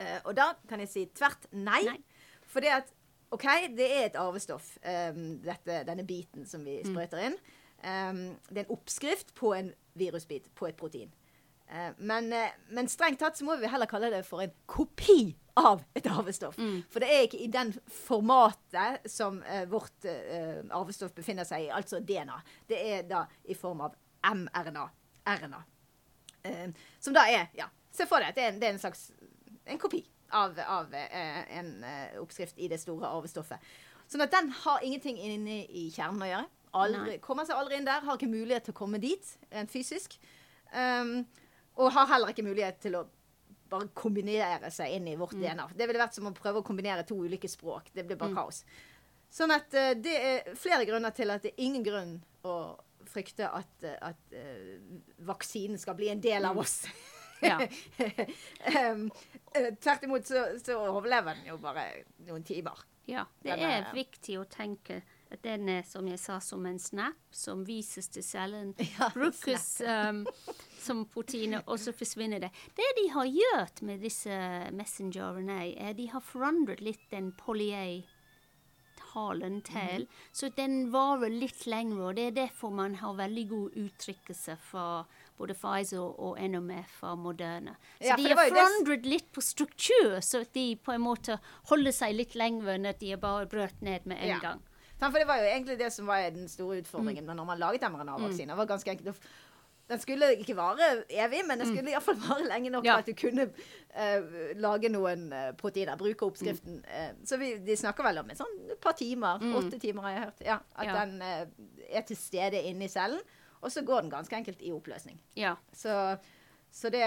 Uh, og da kan jeg si tvert nei. Nei. For det at OK, det er et arvestoff, um, dette, denne biten som vi sprøyter inn. Um, det er en oppskrift på en virusbit, på et protein. Uh, men, uh, men strengt tatt så må vi heller kalle det for en kopi av et arvestoff. Mm. For det er ikke i den formatet som vårt arvestoff befinner seg i, altså DNA. Det er da i form av mRNA. RNA. Eh, som da er Ja, se for deg at det er, en- det er en slags en kopi av, av eh, en eh, oppskrift i det store arvestoffet. Sånn at den har ingenting inne i kjernen å gjøre. Aldri, kommer seg aldri inn der. Har ikke mulighet til å komme dit rent fysisk. Um, og har heller ikke mulighet til å bare kombinere seg inn i vårt DNA. Det ville vært som å prøve å kombinere to ulike språk. Det blir bare kaos. Sånn at uh, det er flere grunner til at det er ingen grunn å frykte at, at uh, vaksinen skal bli en del av oss. Ja. um, eh, tvert imot så, så overlever den jo bare noen timer. Ja, det Den er viktig å tenke at den er, som jeg sa, som en snap som vises til cellen, Ja, brukes um, som proteiner, og så forsvinner det. Det de har gjort med disse messenger-RNA, er de har forandret litt den poly-talen til, så den varer litt lenger, og det er derfor man har veldig god uttrykkelse fra både Pfizer og mer fra Moderna. Så Ja, de har forandret det litt på struktur, så de på en måte holder seg litt lenger enn at de er bare brøt ned med en Ja. gang. For det var jo egentlig det som var den store utfordringen når man laget mRNA-vaksiner. Det var ganske enkelt. Den skulle ikke vare evig, men den skulle iallfall vare lenge nok Ja. at du kunne uh, lage noen eh, proteiner. Bruke oppskriften. Eh, så vi, de snakker vel om et sånn par timer. Åtte timer har jeg hørt. Ja, at Ja. den er til stede inni cellen. Og så går den ganske enkelt i oppløsning. Ja. Så, så, det,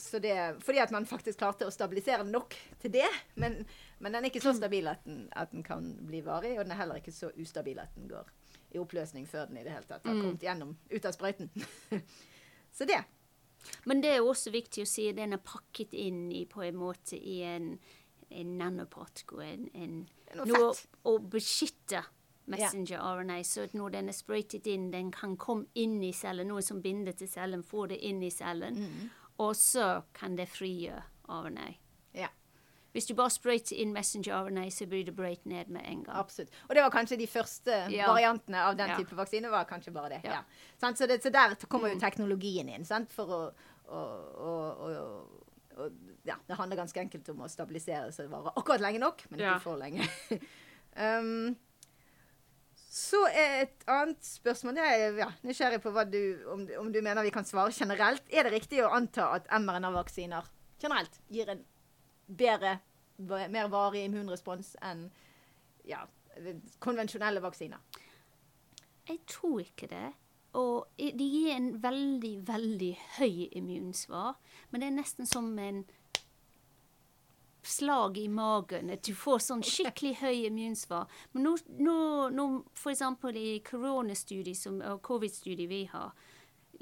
så det Fordi at man faktisk klarte å stabilisere nok til det. Men, men den er ikke så stabil at den, at den kan bli varig, og den er heller ikke så ustabil at den går i oppløsning før den i det hele tatt har kommet gjennom ut av sprøyten. så det. Men det er også viktig å si at den er pakket inn i på en måte i en, en nanopartikel, en, en Noe noe å beskytte messenger-RNA, så at når den er sprøytet inn, den kan komme inn i cellen, noe som binder til cellen, får det inn i cellen, Mm. og så kan det frigjøre RNA. Hvis du bare sprøyter inn messenger-RNA, så blir det brøyt ned med en gang. absolutt. Og det var kanskje de første Ja. variantene av den Ja. type vaksine. var kanskje bare det. Ja. Ja. Så, det, så der kommer jo teknologien inn sant? for å, å, å, å, Det handler ganske enkelt om å stabilisere så det varer akkurat lenge nok, men ikke for lenge. um, så er et annet spørsmål det er ja, nysgjerrig på du, om, om du mener vi kan svare generelt. Er det riktig å anta at mRNA-vaksiner generelt gir en bedre, mer varig immunrespons enn ja, konvensjonelle vaksiner? Jeg tror ikke det. og de gir en veldig, veldig høy immunsvar. Men det er nesten som en slag i magen. At du får sånn skikkelig høy immunsvar. Men nå, nå, nå f.eks. i koronastudiet og covid-studiet vi har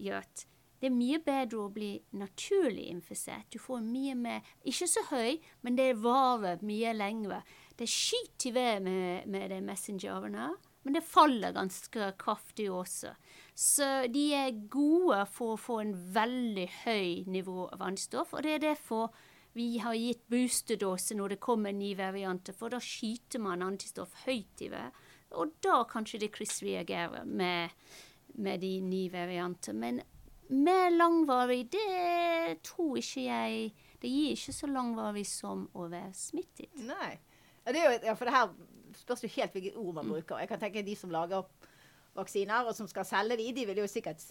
gjort, det er mye bedre å bli naturlig infisert. Du får mye mer Ikke så høy, men det varer mye lenger. Det skyter i vei med, med de messengerene, men det faller ganske kraftig også. Så de er gode for å få en veldig høy nivå av antistoff, og det er derfor vi har gitt boosterdose når det kommer nye varianter, for da skyter man antistoff høyt i vei. Og da kanskje det kryssreagerer med, med de nye variantene. Men mer langvarig, det tror ikke jeg Det gir ikke så langvarig som å være smittet. Nei. Ja, jo, ja, for det her spørs jo helt hvilke ord man bruker. Jeg kan tenke De som lager vaksiner, og som skal selge de, de vil jo sikkert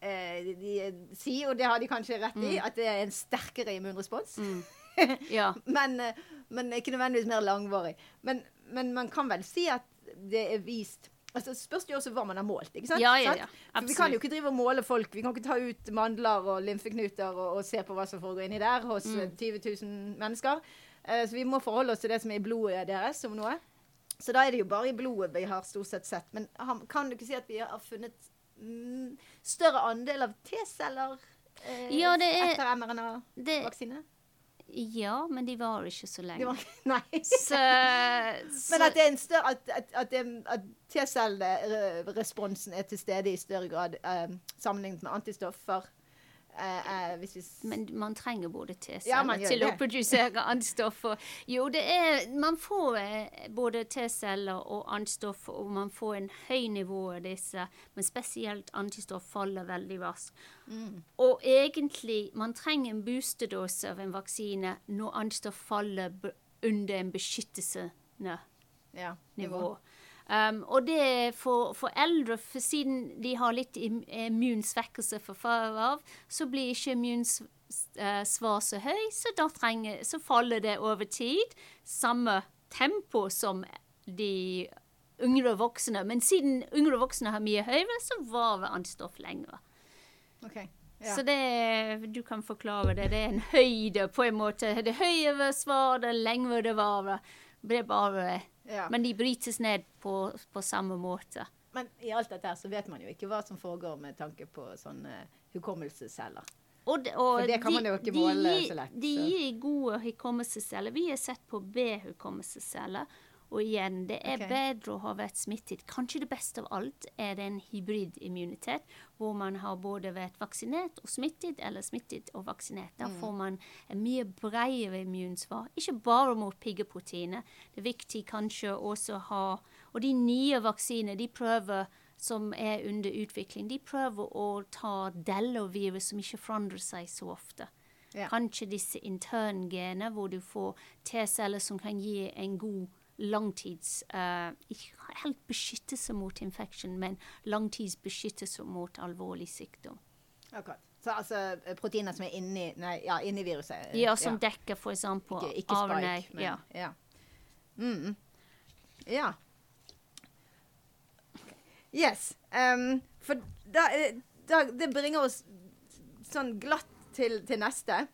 eh, de, si, og det har de kanskje rett i, mm. at det er en sterkere immunrespons. Mm. Ja. men, eh, men, ikke nødvendigvis mer langvarig. Men, men, man kan vel si at det er vist Altså, spørs det jo også hva man har målt. ikke sant? Ja, ja, ja. Vi kan jo ikke drive og måle folk. Vi kan ikke ta ut mandler og lymfeknuter og, og se på hva som foregår inni der hos mm. 20 000 mennesker. Uh, så vi må forholde oss til det som er i blodet deres om noe. Så da er det jo bare i blodet vi har stort sett sett. Men kan du ikke si at vi har funnet mm, større andel av T-celler uh, ja, etter mRNA-vaksine? Ja, men de var ikke så lenge. Var, nei. Så, så, men at, det er en større, at, at, at, at T-celleresponsen er til stede i større grad eh, sammenlignet med antistoffer Uh, uh. Men man trenger både T-celler ja, til å produsere antistoffer. Jo, det er Man får uh, både T-celler og antistoffer, og man får en høy nivå av disse, men spesielt antistoff faller veldig raskt. Mm. Og egentlig, man trenger en boosterdose av en vaksine når antistoff faller under en beskyttelsende ja, nivå. nivå. Um, og det for, for, eldre, for siden de har litt immunsvekkelse fra før av, så blir ikke immunsvar så høy, så da trenger, så faller det over tid. Samme tempo som de yngre voksne. Men siden yngre voksne har mye høyere, så varer antistoff lenger. Okay. Ja. Så det, du kan forklare det. Det er en høyde, på en måte. Det høyere svar, det lengre det varer. Er bare ja. Men de brytes ned på, på, samme måte. Men i alt dette her så vet man jo ikke hva som foregår med tanke på sånne hukommelsesceller. Og, de, og For det kan man jo ikke måle så lett. De gir gode hukommelsesceller. Vi har sett på B-hukommelsesceller. Og igjen, det er okay. bedre å ha vært smittet. Kanskje det beste av alt er en hybridimmunitet, hvor man har både vært vaksinert og smittet, eller smittet og vaksinert. Da mm. får man en mye bredere immunsvar, ikke bare mot piggeproteiner. Det er viktig kanskje også å ha Og de nye vaksinene, de prøver som er under utvikling, de prøver å ta dello-virus som ikke forandrer seg så ofte. Ja. Kanskje disse interngenene, hvor du får T-celler som kan gi en god langtids uh, Ikke helt beskyttelse mot infeksjon, men langtidsbeskyttelse mot alvorlig sykdom. Akkurat. Så altså eh, proteiner som er inni, nei, ja, inni viruset? Ja, som ja. dekker f.eks. Ikke, ikke spike, men ja. Ja. Mm. ja. Yes. Um, for da, eh, da, Det bringer oss sånn glatt til, til neste.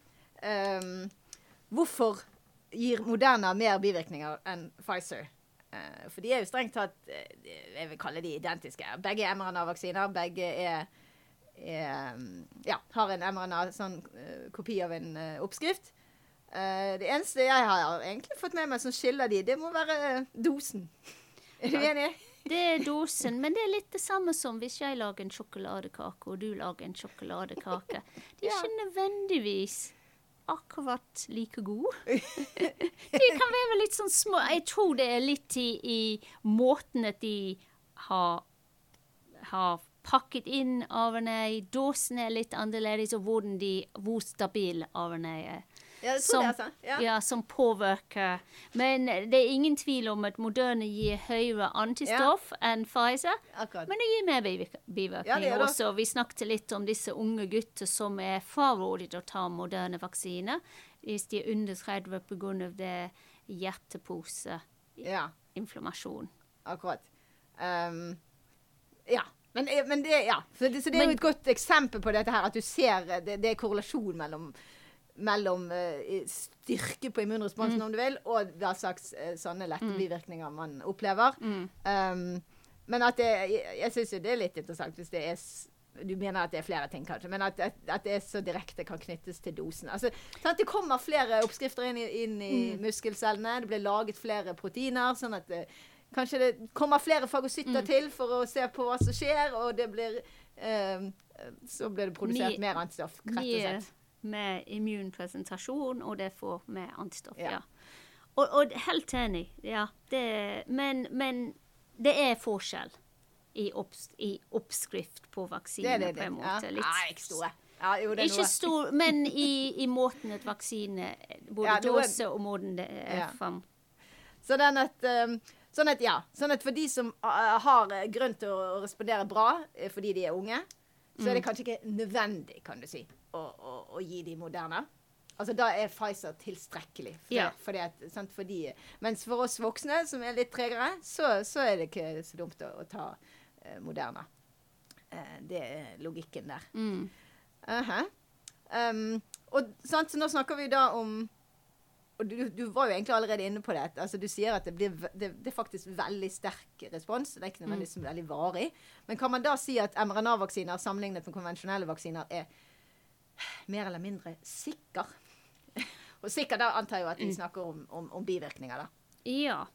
Um, hvorfor gir Moderna mer bivirkninger enn Pfizer. Uh, for de er jo strengt tatt uh, Jeg vil kalle de identiske. Begge er mRNA-vaksiner. Begge er, er, ja, har en mRNA, sånn uh, kopi av en oppskrift. det eneste jeg har egentlig fått med meg som skiller de, det må være dosen. Er du enig? Det er dosen, men det er litt det samme som hvis jeg lager en sjokoladekake, og du lager en sjokoladekake. Det er ikke nødvendigvis akkurat like god. de kan være litt sånn små Jeg tror det er litt i, i måten at de har, har pakket inn RNA. Dåsen er litt annerledes, og hvordan de, hvor stabil RNA er. Ja, som, det, altså. ja. ja, som påvirker Men det er ingen tvil om at Moderne gir høyere antistoff enn Pfizer. Akkurat. Men det gir mer bivirkninger også. Vi snakket litt om disse unge gutter som er frarådet å ta moderne vaksiner hvis de er under 30 pga. det hjerteposeinflammasjon. Ja. Akkurat. Um, ja. Men, eh, men det, ja. Så det, så det er Men- jo et godt eksempel på dette her, at du ser eh, det, det er korrelasjon mellom mellom eh, styrke på immunresponsen, om du vil, og hva slags eh, sånne lette bivirkninger man opplever. Um, men at det, jeg, jeg syns jo det er litt interessant hvis det er du mener at det er flere ting, kanskje, men at, at, at det så direkte kan knyttes til dosen. Altså, sant? Det kommer flere oppskrifter inn i, inn i muskelcellene. Det blir laget flere proteiner. sånn at det, kanskje det kommer flere fagocytter til for å se på hva som skjer, og det blir eh, Så blir det produsert Mye- mer antistoff, rett og slett. Med immunpresentasjon, og det får med antistoff. Ja. Ja. Og, og helt enig. Ja, det, men, men det er forskjell i, opps, i oppskrift på vaksine, det. på det. en Ja. måte. Litt- ja, ikke store. Ja, jo, det Ikke stor, men i, i måten et vaksine Både Ja, dose og måten det er Ja. fram. Så den at, um, sånn at, ja, sånn at for de som uh, har uh, grunn til å respondere bra uh, fordi de er unge, så er det kanskje ikke nødvendig, kan du si, å, å, å gi de moderne. Altså Da er Pfizer tilstrekkelig. For, Ja. fordi at, sant, for de, mens for oss voksne, som er litt tregere, så, så er det ikke så dumt å, å ta uh, Moderna. Eh, det er logikken der. Mm. Aha. um, og sant, så nå snakker vi da om og du, du var jo egentlig allerede inne på det. Altså, du sier at det, blir, det, det er faktisk veldig sterk respons. Det er ikke nødvendigvis veldig varig. Men kan man da si at mRNA-vaksiner sammenlignet med konvensjonelle vaksiner er mer eller mindre sikker? Og sikker da antar jeg at vi snakker om, om, om bivirkninger, da. Ja.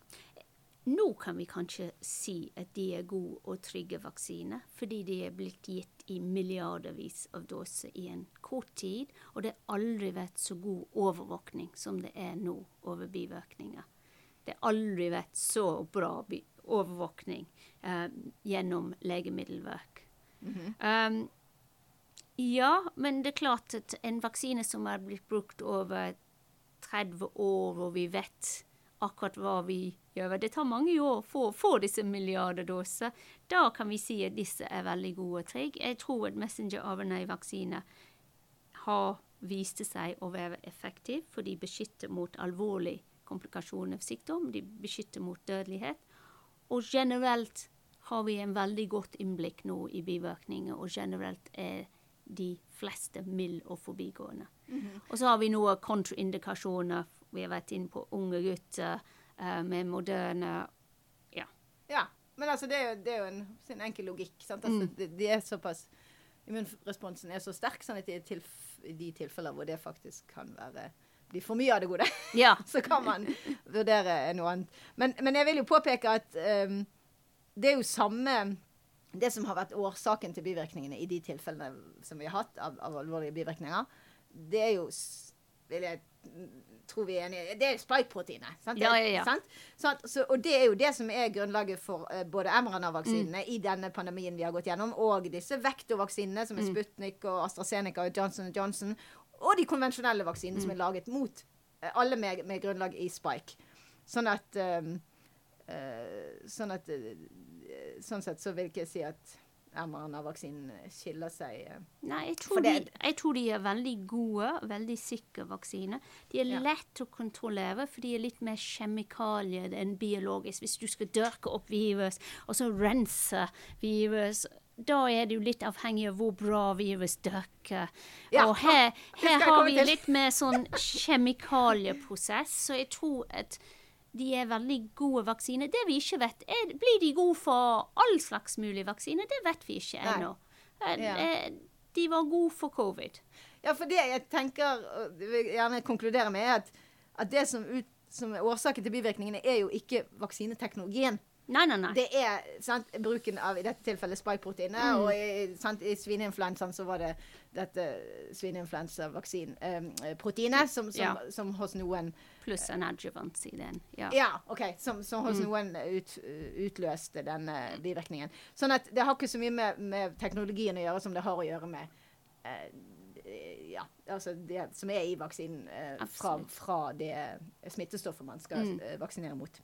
Nå kan vi kanskje si at de er gode og trygge vaksiner, fordi de er blitt gitt i milliardervis av doser i en kort tid, og det har aldri vært så god overvåkning som det er nå over bivirkninger. Det har aldri vært så bra overvåkning eh, gjennom legemiddelverk. um, ja, men det er klart at en vaksine som er blitt brukt over 30 år, og vi vet akkurat hva vi gjør. Det tar mange år for å få disse milliarder doser. Da kan vi si at disse er veldig gode og trygge. Jeg tror at messenger-RNA-vaksiner har vist seg å være effektiv, for de beskytter mot alvorlige komplikasjoner av sykdom, de beskytter mot dødelighet. Og generelt har vi en veldig godt innblikk nå i bivirkninger, og generelt er de fleste mild og forbigående. Og så har vi noen kontraindikasjoner. Vi har vært inne på unge gutter uh, med moderne Ja. Ja, men altså, det er jo, det er jo en, sin enkel logikk. Sant? Altså, de, de er såpass Immunresponsen er så sterk sånn at i, de tilfeller hvor det faktisk kan være bli for mye av det gode, Ja. så kan man vurdere noe annet. Men, men jeg vil jo påpeke at um, det er jo samme Det som har vært årsaken til bivirkningene i de tilfellene som vi har hatt av, av alvorlige bivirkninger, det er jo vil jeg tror vi er enige Det er spike-proteinet. sant? Ja, ja, ja. Sant? Sånn, så, og det er jo det som er grunnlaget for uh, både mRNA-vaksinene i denne pandemien vi har gått gjennom, og disse vektorvaksinene som er Sputnik og AstraZeneca og Johnson Johnson, og de konvensjonelle vaksinene som er laget mot uh, alle med, med grunnlag i spike. Sånn at eh, Sånn at eh, Sånn sett så vil ikke jeg si at mRNA-vaksinen skiller seg eh. Nei, jeg tror, de, jeg tror de er veldig gode, veldig sikre vaksiner. De er Ja. lett å kontrollere, for de er litt mer kjemikalier enn biologisk. Hvis du skal dørke opp virus, og så rense virus, da er det jo litt avhengig av hvor bra virus dørker. Ja, og her, her har vi litt mer sånn kjemikalieprosess, så jeg tror at de er veldig gode vaksiner. Det vi ikke vet, er blir de gode for all slags mulig vaksiner. Det vet vi ikke ennå. Eh, Ja. eh, De var gode for covid. Ja, for det jeg tenker, og vil gjerne konkludere med, er at, at det som, ut, som er årsaken til bivirkningene, er jo ikke vaksineteknologien. Nei, nei, nei. Det er sant, bruken av i dette tilfellet spike-proteinet, og i, sant, i svineinfluensaen så var det dette svineinfluensavaksineproteinet som, som, Ja. som hos noen Pluss en adjuvant i den. Ja. Ja, OK. Som, som hos noen ut, utløste denne bivirkningen. Sånn at det har ikke så mye med, med teknologien å gjøre som det har å gjøre med eh, ja, altså det som er i vaksinen eh, fra, fra det smittestoffet man skal eh, vaksinere mot.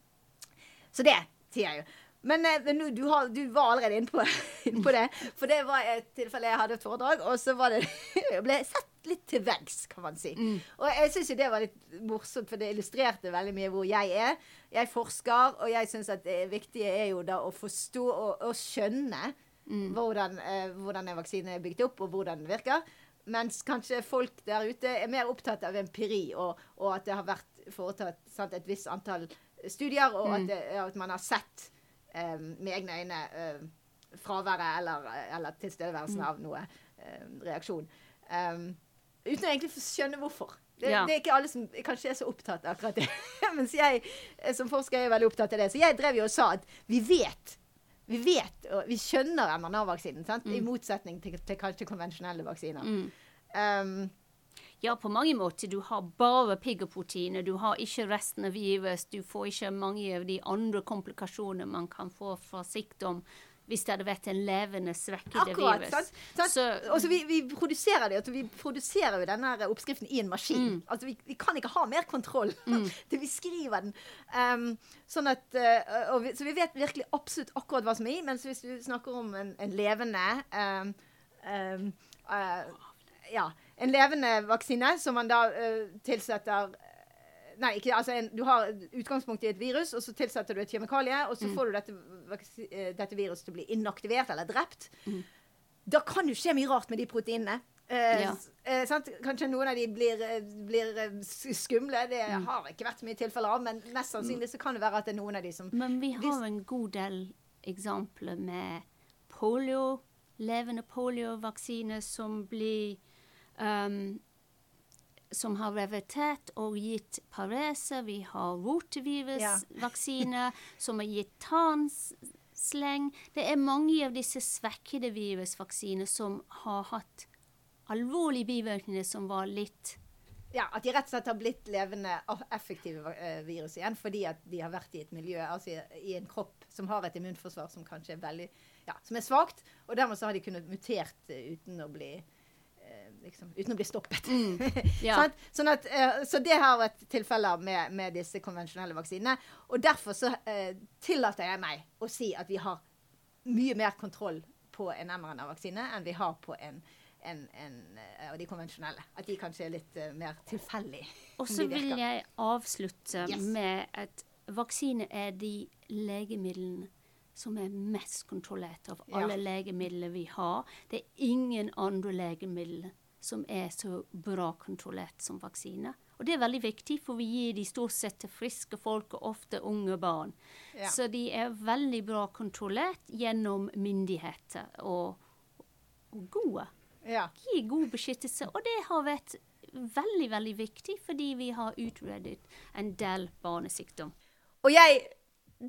Så det sier jeg jo. Men eh, du, har, du var allerede inne på, inn på det. For det var et tilfelle jeg hadde et foredrag, og så var det Jeg ble sett litt til veggs, kan man si. Og jeg syns jo det var litt morsomt, for det illustrerte veldig mye hvor jeg er. Jeg forsker, og jeg syns at det viktige er jo da å forstå og, og skjønne mm. hvordan, eh, hvordan en vaksine er bygd opp, og hvordan den virker. Mens kanskje folk der ute er mer opptatt av empiri, og, og at det har vært foretatt sant, et visst antall studier, og mm. at, det, at, man har sett med egne øyne eh, fraværet eller, eller tilstedeværelsen mm. av noe eh, reaksjon. Um, uten å egentlig skjønne hvorfor. Det, ja. det, er ikke alle som kanskje er så opptatt av akkurat det. Mens jeg som forsker er veldig opptatt av det. Så jeg drev jo og sa at vi vet vi vet og vi skjønner mRNA-vaksinen, mm. i motsetning til, til, kanskje konvensjonelle vaksiner. Mm. Um, ja, på mange måter. Du har bare piggerproteiner. Du har ikke resten av virus. Du får ikke mange av de andre komplikasjonene man kan få fra sykdom hvis det hadde vært en levende svekkede Akkurat, virus. Sant? sant? Så, altså, vi, vi, produserer det, vi produserer jo denne oppskriften i en maskin. Mm. Altså, vi, vi, kan ikke ha mer kontroll mm. til vi skriver den. Um, sånn at, uh, vi, så vi vet virkelig absolutt akkurat hva som er i. Mens hvis du snakker om en, en levende um, um, uh, ja, en levende vaksine som man da uh, tilsetter Nei, ikke, altså en, du har utgangspunkt i et virus, og så tilsetter du et kjemikalie, og så mm. får du dette, eh, dette, viruset til å bli inaktivert eller drept. Mm. Da kan jo skje mye rart med de proteinene. Eh, ja. eh, Kanskje noen av de blir, eh, blir eh, skumle. Det mm. har ikke vært mye tilfeller av, men mest sannsynlig så kan det være at det er noen av de som Men vi har en god del eksempler med polio, levende poliovaksine som blir um, som har revertert og gitt parese. Vi har rotevirusvaksine ja. som har gitt tarmsleng. Det er mange av disse svekkede virusvaksiner som har hatt alvorlige bivirkninger som var litt ja, At de rett og slett har blitt levende, effektive eh, virus igjen fordi at de har vært i et miljø, altså i en kropp som har et immunforsvar som kanskje er veldig, ja, som er svakt. Og dermed så har de kunnet mutert uten å bli liksom, uten å bli stoppet. Mm. Ja. sånn, sånn at, uh, så det har vært tilfeller med, med, disse konvensjonelle vaksinene. Og derfor så uh, tillater jeg meg å si at vi har mye mer kontroll på en mRNA-vaksine enn vi har på en, en, en uh, de konvensjonelle. At de kanskje er litt mer tilfeldige. Og så vil jeg avslutte yes. med at vaksine er de legemidlene som er mest kontrollert av alle ja. legemidlene vi har. Det er ingen andre legemidler som er så bra kontrollert som vaksine. Og det er veldig viktig, for vi gir de stort sett til friske folk, og ofte unge barn. Ja. Så de er veldig bra kontrollert gjennom myndigheter, og, og gode. Ja. Gir god beskyttelse. Og det har vært veldig, veldig viktig, fordi vi har utredet en del barnesykdom. Og jeg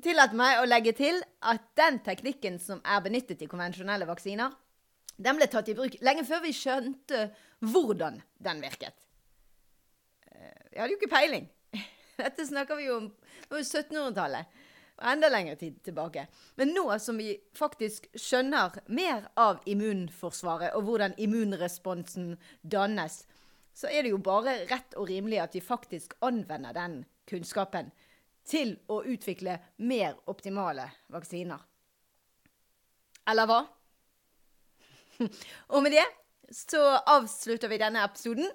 tillater meg å legge til at den teknikken som er benyttet i konvensjonelle vaksiner, den ble tatt i bruk lenge før vi skjønte hvordan den virket. Jeg vi hadde jo ikke peiling. Dette snakker vi jo om på 1700-tallet. Og enda lengre tid tilbake. Men nå som vi faktisk skjønner mer av immunforsvaret og hvordan immunresponsen dannes, så er det jo bare rett og rimelig at vi faktisk anvender den kunnskapen til å utvikle mer optimale vaksiner. Eller hva? og med det så avslutter vi denne episoden.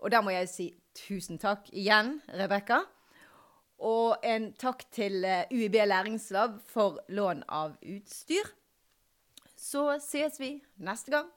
Og da må jeg si tusen takk igjen, Rebekka. Og en takk til eh, UiB Læringslab for lån av utstyr. Så ses vi neste gang.